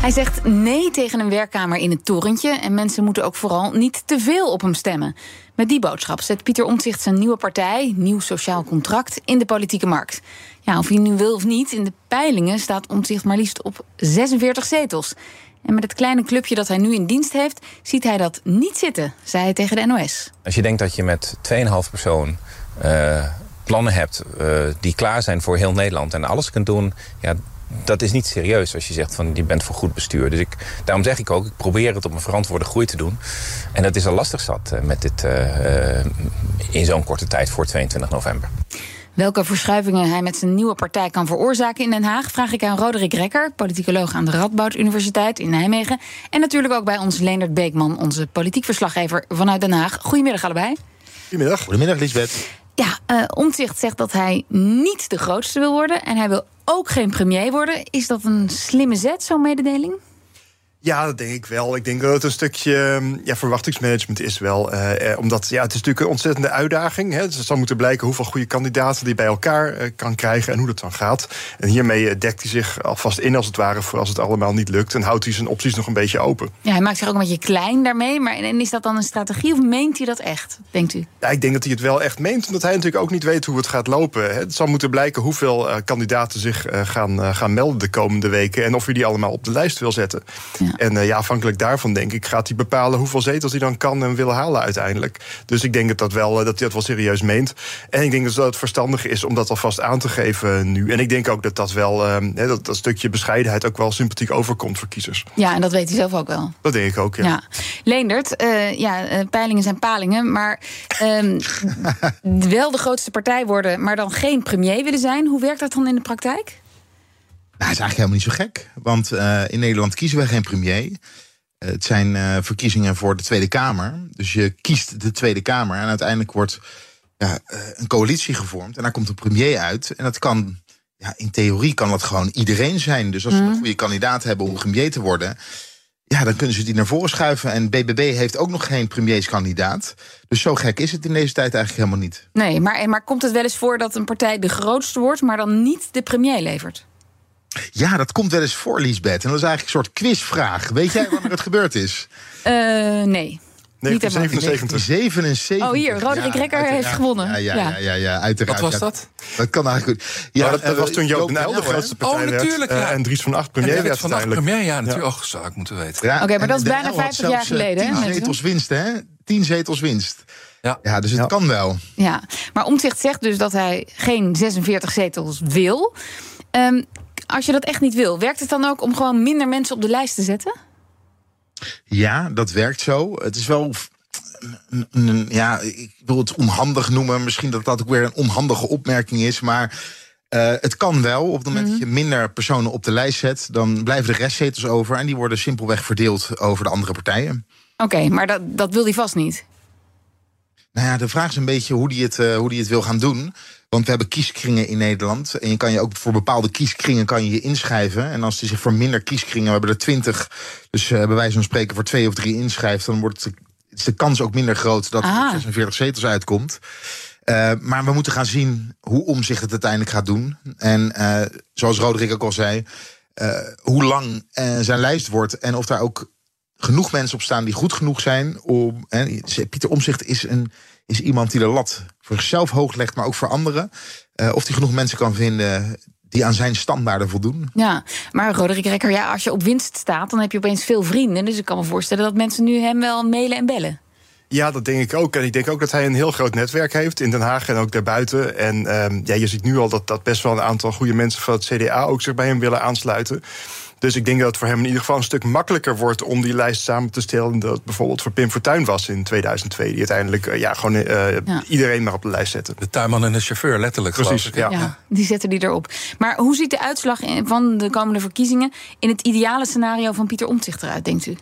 Hij zegt nee tegen een werkkamer in het torentje. En mensen moeten ook vooral niet te veel op hem stemmen. Met die boodschap zet Pieter Omtzigt zijn nieuwe partij, Nieuw Sociaal Contract, in de politieke markt. Ja, of hij nu wil of niet, in de peilingen staat Omtzigt maar liefst op 46 zetels. En met het kleine clubje dat hij nu in dienst heeft, ziet hij dat niet zitten, zei hij tegen de NOS. Als je denkt dat je met 2,5 persoon uh, plannen hebt uh, die klaar zijn voor heel Nederland en alles kunt doen, ja, dat is niet serieus als je zegt van je bent voor goed bestuur. Dus ik, daarom zeg ik ook, ik probeer het op een verantwoorde groei te doen. En dat is al lastig zat uh, met dit uh, in zo'n korte tijd voor 22 november. Welke verschuivingen hij met zijn nieuwe partij kan veroorzaken in Den Haag, vraag ik aan Roderick Rekker, politicoloog aan de Radboud Universiteit in Nijmegen. En natuurlijk ook bij ons Leendert Beekman, onze politiek verslaggever vanuit Den Haag. Goedemiddag allebei. Goedemiddag. Goedemiddag, Lisbeth. Ja, uh, Omtzigt zegt dat hij niet de grootste wil worden en hij wil ook geen premier worden. Is dat een slimme zet, zo'n mededeling? Ja, dat denk ik wel. Ik denk dat het een stukje ja, verwachtingsmanagement is wel. Eh, eh, omdat ja, het is natuurlijk een ontzettende uitdaging. Hè. Dus het zal moeten blijken hoeveel goede kandidaten die bij elkaar eh, kan krijgen en hoe dat dan gaat. En hiermee eh, dekt hij zich alvast in als het ware voor als het allemaal niet lukt. En houdt hij zijn opties nog een beetje open. Ja, hij maakt zich ook een beetje klein daarmee. Maar en is dat dan een strategie of meent hij dat echt, denkt u? Ja, ik denk dat hij het wel echt meent. Omdat hij natuurlijk ook niet weet hoe het gaat lopen. Het zal moeten blijken hoeveel uh, kandidaten zich uh, gaan, gaan melden de komende weken. En of hij die allemaal op de lijst wil zetten. Ja. En uh, ja, afhankelijk daarvan denk ik, gaat hij bepalen hoeveel zetels hij dan kan en wil halen uiteindelijk. Dus ik denk dat, dat, wel, dat hij dat wel serieus meent. En ik denk dat het verstandig is om dat alvast aan te geven nu. En ik denk ook dat dat wel, uh, dat, dat stukje bescheidenheid ook wel sympathiek overkomt voor kiezers. Ja, en dat weet hij zelf ook wel. Dat denk ik ook, ja. ja. Leendert, uh, ja, peilingen zijn palingen, maar um, wel de grootste partij worden, maar dan geen premier willen zijn. Hoe werkt dat dan in de praktijk? Nou, dat is eigenlijk helemaal niet zo gek. Want uh, in Nederland kiezen we geen premier. Uh, het zijn uh, verkiezingen voor de Tweede Kamer. Dus je kiest de Tweede Kamer. En uiteindelijk wordt ja, een coalitie gevormd. En daar komt een premier uit. En dat kan, ja, in theorie kan dat gewoon iedereen zijn. Dus als we mm. een goede kandidaat hebben om premier te worden. Ja, dan kunnen ze die naar voren schuiven. En BBB heeft ook nog geen premierskandidaat. Dus zo gek is het in deze tijd eigenlijk helemaal niet. Nee, maar, maar komt het wel eens voor dat een partij de grootste wordt, maar dan niet de premier levert? Ja, dat komt wel eens voor, Liesbeth. En dat is eigenlijk een soort quizvraag. Weet jij wanneer het gebeurd is? Uh, nee. 1977. 77. Oh, hier, Roderick ja, Rekker heeft gewonnen. Ja, ja, ja, ja, ja, uiteraard. Wat was dat? Dat kan eigenlijk goed. Ja, oh, dat, dat uh, was toen Joop Nijl de grootste partij oh, natuurlijk, werd. Uh, en Dries van Acht premier werd van Acht premier, ja, natuurlijk. Och, zou ik moeten weten. Oké, okay, maar dat is bijna 50 jaar geleden. Tien zetels winst, hè? Tien zetels winst. Ja, ja dus het ja. kan wel. Ja, maar Omtzigt zegt dus dat hij geen 46 zetels wil. Um, als je dat echt niet wil, werkt het dan ook om gewoon minder mensen op de lijst te zetten? Ja, dat werkt zo. Het is wel. Ja, ik wil het onhandig noemen. Misschien dat dat ook weer een onhandige opmerking is. Maar uh, het kan wel. Op het moment mm -hmm. dat je minder personen op de lijst zet, dan blijven de restzetels over. En die worden simpelweg verdeeld over de andere partijen. Oké, okay, maar dat, dat wil hij vast niet. Nou ja, de vraag is een beetje hoe die het, uh, hoe die het wil gaan doen. Want we hebben kieskringen in Nederland. En je kan je ook voor bepaalde kieskringen kan je, je inschrijven. En als hij zich voor minder kieskringen, we hebben er twintig. Dus uh, bij wijze van spreken voor twee of drie inschrijft, dan wordt het, is de kans ook minder groot dat er 46 zetels uitkomt. Uh, maar we moeten gaan zien hoe omzicht het uiteindelijk gaat doen. En uh, zoals Roderick ook al zei, hoe lang zijn lijst wordt en of daar ook genoeg mensen op staan die goed genoeg zijn om. En Pieter Omzicht is, een, is iemand die de lat voor zichzelf hoog legt, maar ook voor anderen. Uh, of die genoeg mensen kan vinden die aan zijn standaarden voldoen. Ja, maar Roderick Rekker, ja, als je op winst staat, dan heb je opeens veel vrienden. Dus ik kan me voorstellen dat mensen nu hem wel mailen en bellen. Ja, dat denk ik ook. En ik denk ook dat hij een heel groot netwerk heeft in Den Haag en ook daarbuiten. En um, ja, je ziet nu al dat, dat best wel een aantal goede mensen van het CDA ook zich bij hem willen aansluiten. Dus ik denk dat het voor hem in ieder geval een stuk makkelijker wordt om die lijst samen te stellen. Dat bijvoorbeeld voor Pim Fortuyn was in 2002. Die uiteindelijk uh, ja, gewoon uh, ja. iedereen maar op de lijst zette. De tuinman en de chauffeur, letterlijk. Precies, ik, ja. ja. Die zetten die erop. Maar hoe ziet de uitslag van de komende verkiezingen in het ideale scenario van Pieter Omtzigt eruit, denkt u?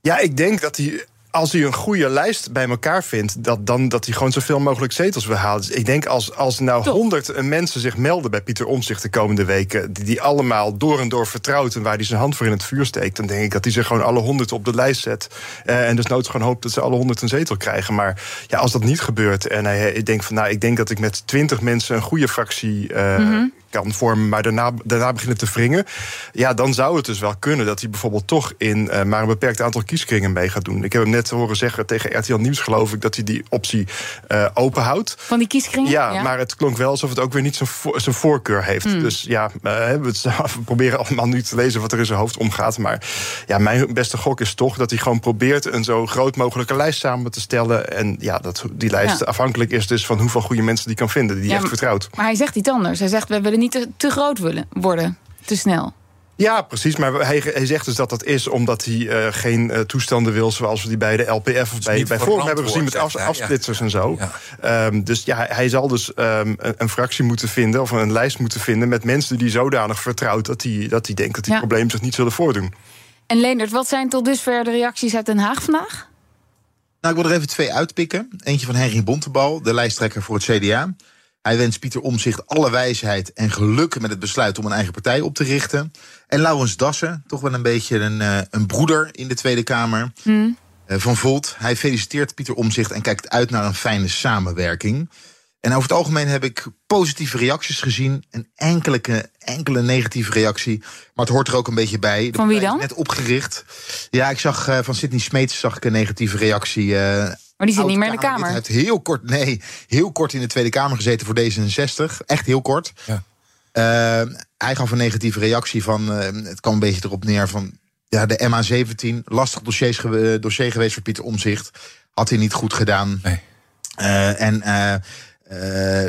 Ja, ik denk dat hij als hij een goede lijst bij elkaar vindt, dat, dan dat hij gewoon zoveel mogelijk zetels wil halen. Dus ik denk als, als nou honderd mensen zich melden bij Pieter Omzicht de komende weken, die, die allemaal door en door vertrouwt en waar hij zijn hand voor in het vuur steekt, dan denk ik dat hij ze gewoon alle honderd op de lijst zet. Uh, en dus nooit gewoon hoopt dat ze alle honderd een zetel krijgen. Maar ja, als dat niet gebeurt en hij denkt van nou, ik denk dat ik met twintig mensen een goede fractie. Uh, mm -hmm kan vormen, maar daarna, daarna beginnen te wringen. Ja, dan zou het dus wel kunnen dat hij bijvoorbeeld toch in uh, maar een beperkt aantal kieskringen mee gaat doen. Ik heb hem net horen zeggen tegen RTL Nieuws, geloof ik, dat hij die optie uh, open houdt. Van die kieskringen? Ja, ja, maar het klonk wel alsof het ook weer niet zijn, vo zijn voorkeur heeft. Mm. Dus ja, uh, we, we proberen allemaal nu te lezen wat er in zijn hoofd omgaat. Maar ja, mijn beste gok is toch dat hij gewoon probeert een zo groot mogelijke lijst samen te stellen. En ja, dat die lijst ja. afhankelijk is dus van hoeveel goede mensen die kan vinden, die ja, echt vertrouwt. Maar hij zegt iets anders. Hij zegt, we willen niet te, te groot willen worden, te snel. Ja, precies. Maar hij, hij zegt dus dat dat is omdat hij uh, geen uh, toestanden wil... zoals we die bij de LPF of bij, bij Forum hebben gezien... met af, afsplitsers ja. en zo. Ja. Um, dus ja, hij zal dus um, een, een, fractie moeten vinden... of een lijst moeten vinden met mensen die zodanig vertrouwt... dat hij, dat hij denkt dat die ja. problemen zich niet zullen voordoen. En Leendert, wat zijn tot dusver de reacties uit Den Haag vandaag? Nou, ik wil er even twee uitpikken. Eentje van Henry Bontebal, de lijsttrekker voor het CDA... Hij wenst Pieter Omzicht alle wijsheid en geluk met het besluit om een eigen partij op te richten. En Laurens Dassen, toch wel een beetje een, uh, een broeder in de Tweede Kamer. Mm. Uh, van Volt. Hij feliciteert Pieter Omzicht en kijkt uit naar een fijne samenwerking. En over het algemeen heb ik positieve reacties gezien. Een enkele, enkele negatieve reactie. Maar het hoort er ook een beetje bij. De van wie dan? Net opgericht. Ja, ik zag uh, van Sidney Smeets zag ik een negatieve reactie. Uh, maar die zit niet meer in de Kamer. Hij heeft heel kort, nee, heel kort in de Tweede Kamer gezeten voor D66. Echt heel kort. Ja. Uh, hij gaf een negatieve reactie van. Uh, het kwam een beetje erop neer van. Ja, de MA17, lastig dossiers, dossier geweest voor Pieter Omzicht. Had hij niet goed gedaan. Nee. Uh, en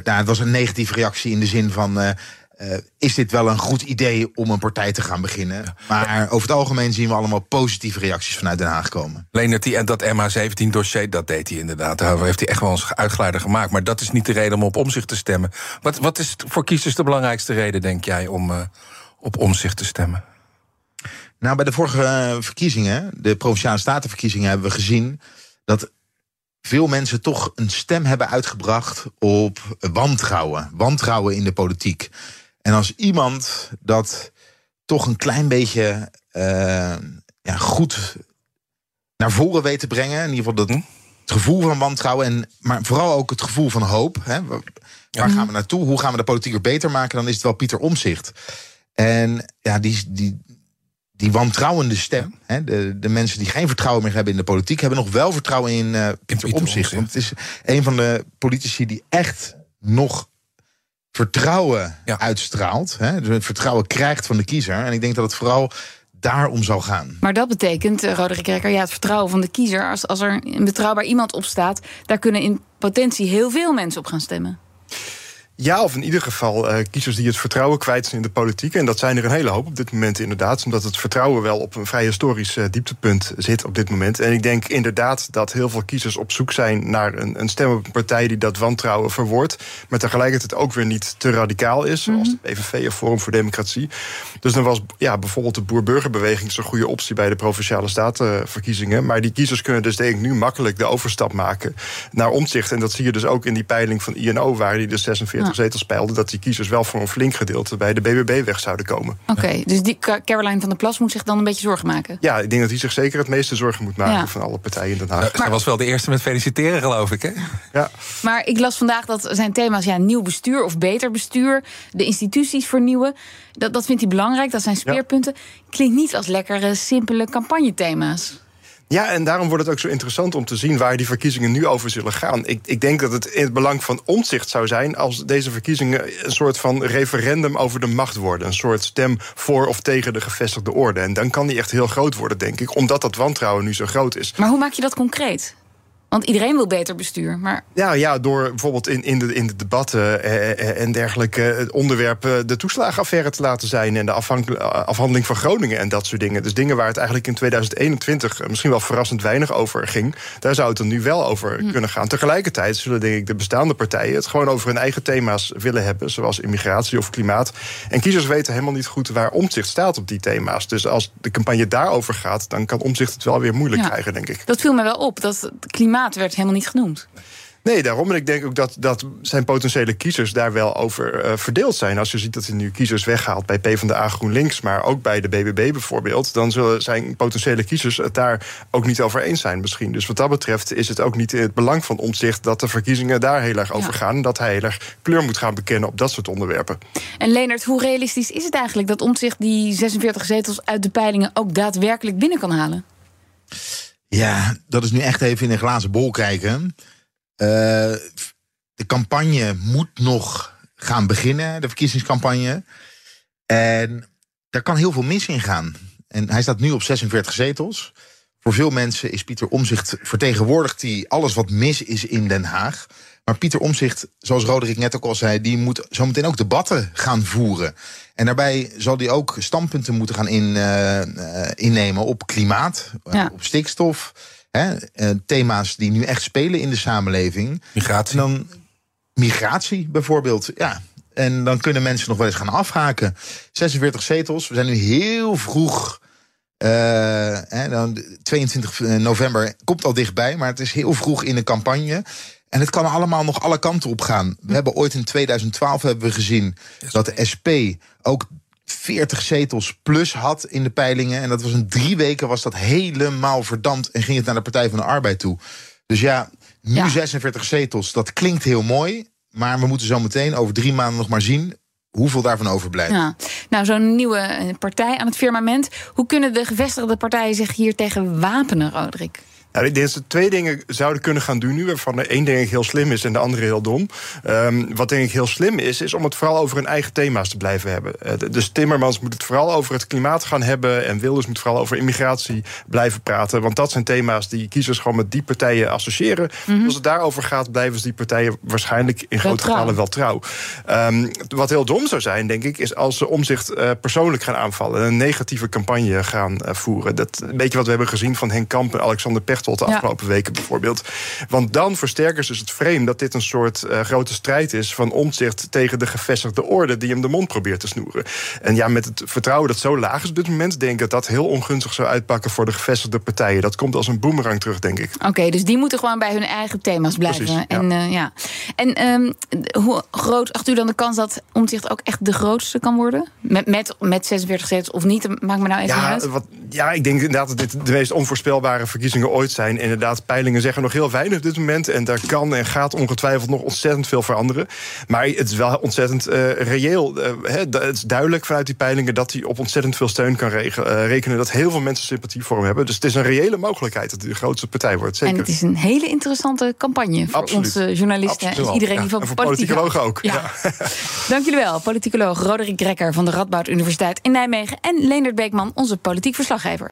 nou, het was een negatieve reactie in de zin van. Uh, is dit wel een goed idee om een partij te gaan beginnen? Ja. Maar over het algemeen zien we allemaal positieve reacties vanuit Den Haag komen. Leonard, die, en dat MH17-dossier, dat deed hij inderdaad. Daar heeft hij echt wel eens uitgeleider gemaakt. Maar dat is niet de reden om op omzicht te stemmen. Wat, wat is voor kiezers de belangrijkste reden, denk jij, om uh, op omzicht te stemmen? Nou, bij de vorige uh, verkiezingen, de provinciale statenverkiezingen, hebben we gezien dat veel mensen toch een stem hebben uitgebracht op wantrouwen. Wantrouwen in de politiek. En als iemand dat toch een klein beetje uh, ja, goed naar voren weet te brengen. In ieder geval dat, hm? het gevoel van wantrouwen. En, maar vooral ook het gevoel van hoop. Hè? Waar gaan we naartoe? Hoe gaan we de politiek weer beter maken? Dan is het wel Pieter Omzicht. En ja, die, die, die wantrouwende stem. Hè, de, de mensen die geen vertrouwen meer hebben in de politiek, hebben nog wel vertrouwen in uh, Pieter Omzicht. Want het is een van de politici die echt nog vertrouwen ja. uitstraalt. Hè, dus het vertrouwen krijgt van de kiezer. En ik denk dat het vooral daarom zal gaan. Maar dat betekent, uh, Roderick Rekker, ja, het vertrouwen van de kiezer. Als, als er een betrouwbaar iemand op staat, daar kunnen in potentie heel veel mensen op gaan stemmen. Ja, of in ieder geval uh, kiezers die het vertrouwen kwijt zijn in de politiek. En dat zijn er een hele hoop op dit moment inderdaad. Omdat het vertrouwen wel op een vrij historisch uh, dieptepunt zit op dit moment. En ik denk inderdaad dat heel veel kiezers op zoek zijn naar een, een stem op een partij die dat wantrouwen verwoordt. Maar tegelijkertijd ook weer niet te radicaal is. Zoals de PVV of Forum voor Democratie. Dus dan was ja, bijvoorbeeld de boer-burgerbeweging zo'n goede optie bij de provinciale statenverkiezingen. Maar die kiezers kunnen dus denk ik nu makkelijk de overstap maken naar omzicht. En dat zie je dus ook in die peiling van INO, waar die de 46 zetels peilden, dat die kiezers wel voor een flink gedeelte bij de BBB weg zouden komen. Oké, dus die Caroline van der Plas moet zich dan een beetje zorgen maken? Ja, ik denk dat hij zich zeker het meeste zorgen moet maken ja. van alle partijen in Den Haag. Hij was wel de eerste met feliciteren, geloof ik. Hè? Ja. Maar ik las vandaag dat zijn thema's ja, nieuw bestuur of beter bestuur, de instituties vernieuwen. Dat, dat vindt hij belangrijk, dat zijn speerpunten. Klinkt niet als lekkere, simpele campagnethema's. Ja, en daarom wordt het ook zo interessant om te zien waar die verkiezingen nu over zullen gaan. Ik, ik denk dat het in het belang van omzicht zou zijn als deze verkiezingen een soort van referendum over de macht worden. Een soort stem voor of tegen de gevestigde orde. En dan kan die echt heel groot worden, denk ik, omdat dat wantrouwen nu zo groot is. Maar hoe maak je dat concreet? Want iedereen wil beter bestuur. Maar... Ja, ja, door bijvoorbeeld in, in, de, in de debatten eh, eh en dergelijke het onderwerp eh, de toeslagenaffaire te laten zijn en de afhandeling van Groningen en dat soort dingen. Dus dingen waar het eigenlijk in 2021 misschien wel verrassend weinig over ging, daar zou het er nu wel over hm. kunnen gaan. Tegelijkertijd zullen denk ik de bestaande partijen het gewoon over hun eigen thema's willen hebben, zoals immigratie of klimaat. En kiezers weten helemaal niet goed waar omzicht staat op die thema's. Dus als de campagne daarover gaat, dan kan omzicht het wel weer moeilijk krijgen, denk ik. Dat viel me wel op. Dat klimaat werd helemaal niet genoemd. Nee, daarom. En ik denk ook dat, dat zijn potentiële kiezers daar wel over uh, verdeeld zijn. Als je ziet dat hij nu kiezers weghaalt bij PvdA GroenLinks... maar ook bij de BBB bijvoorbeeld... dan zullen zijn potentiële kiezers het daar ook niet over eens zijn misschien. Dus wat dat betreft is het ook niet in het belang van omzicht... dat de verkiezingen daar heel erg over gaan... en dat hij heel erg kleur moet gaan bekennen op dat soort onderwerpen. En Leonard, hoe realistisch is het eigenlijk... dat omzicht die 46 zetels uit de peilingen ook daadwerkelijk binnen kan halen? Ja, dat is nu echt even in een glazen bol kijken. Uh, de campagne moet nog gaan beginnen, de verkiezingscampagne. En daar kan heel veel mis in gaan. En hij staat nu op 46 zetels. Voor veel mensen is Pieter Omzicht vertegenwoordigt hij alles wat mis is in Den Haag. Maar Pieter Omzicht, zoals Roderick net ook al zei, die moet zometeen ook debatten gaan voeren. En daarbij zal hij ook standpunten moeten gaan in, uh, innemen op klimaat, op stikstof. Hè, uh, thema's die nu echt spelen in de samenleving. Migratie. En dan migratie bijvoorbeeld. Ja. En dan kunnen mensen nog wel eens gaan afhaken. 46 zetels. We zijn nu heel vroeg. Hè, dan 22 november komt al dichtbij, maar het is heel vroeg in de campagne. En het kan allemaal nog alle kanten op gaan. We hebben ooit in 2012 hebben we gezien dat de SP ook 40 zetels plus had in de peilingen. En dat was in drie weken was dat helemaal verdampt en ging het naar de Partij van de Arbeid toe. Dus ja, nu 46 zetels, dat klinkt heel mooi. Maar we moeten zo meteen over drie maanden nog maar zien hoeveel daarvan overblijft. Ja. Nou, zo'n nieuwe partij aan het firmament. Hoe kunnen de gevestigde partijen zich hier tegen wapenen, Roderick? Nou, ik denk dat ze twee dingen zouden kunnen gaan doen nu, waarvan de één denk ik heel slim is en de andere heel dom. Um, wat denk ik heel slim is, is om het vooral over hun eigen thema's te blijven hebben. Uh, dus Timmermans moet het vooral over het klimaat gaan hebben en Wilders moet vooral over immigratie blijven praten. Want dat zijn thema's die kiezers gewoon met die partijen associëren. Mhm. Als het daarover gaat, blijven die partijen waarschijnlijk in grote getallen wel trouw. Um, wat heel dom zou zijn, denk ik, is als ze omzicht uh, persoonlijk gaan aanvallen en een negatieve campagne gaan uh, voeren. Dat een beetje wat we hebben gezien van Henk Kamp en Alexander Pechtold tot de afgelopen weken bijvoorbeeld. Want dan versterken ze dus het frame dat dit een soort uh, grote strijd is van omzicht tegen de gevestigde orde die hem de mond probeert te snoeren. En ja, met het vertrouwen dat zo laag is op dit moment, denk ik dat dat heel ongunstig zou uitpakken voor de gevestigde partijen. Dat komt als een boemerang terug, denk ik. Oké, dus die moeten gewoon bij hun eigen thema's blijven. Precies, en ja. Uh, ja. en um, hoe groot acht u dan de kans dat omzicht ook echt de grootste kan worden? Met, met, met 46 zetels of niet? Maakt me nou even ja, uit. Wat, ja, ik denk inderdaad dat dit de meest onvoorspelbare verkiezingen ooit zijn. Inderdaad, peilingen zeggen nog heel weinig op dit moment. En daar kan en gaat ongetwijfeld nog ontzettend veel veranderen. Maar het is wel ontzettend uh, reëel. Uh, het is duidelijk vanuit die peilingen dat hij op ontzettend veel steun kan uh, rekenen. Dat heel veel mensen sympathie voor hem hebben. Dus het is een reële mogelijkheid dat hij de grootste partij wordt. Zeker. En het is een hele interessante campagne voor Absoluut. onze journalisten. Absoluut. En iedereen ja, die van en voor politiek politicologen ook. Ja. Ja. Dank jullie wel. Politicoloog Roderick Grekker van de Radboud Universiteit in Nijmegen. En Leendert Beekman, onze politiek verslaggever.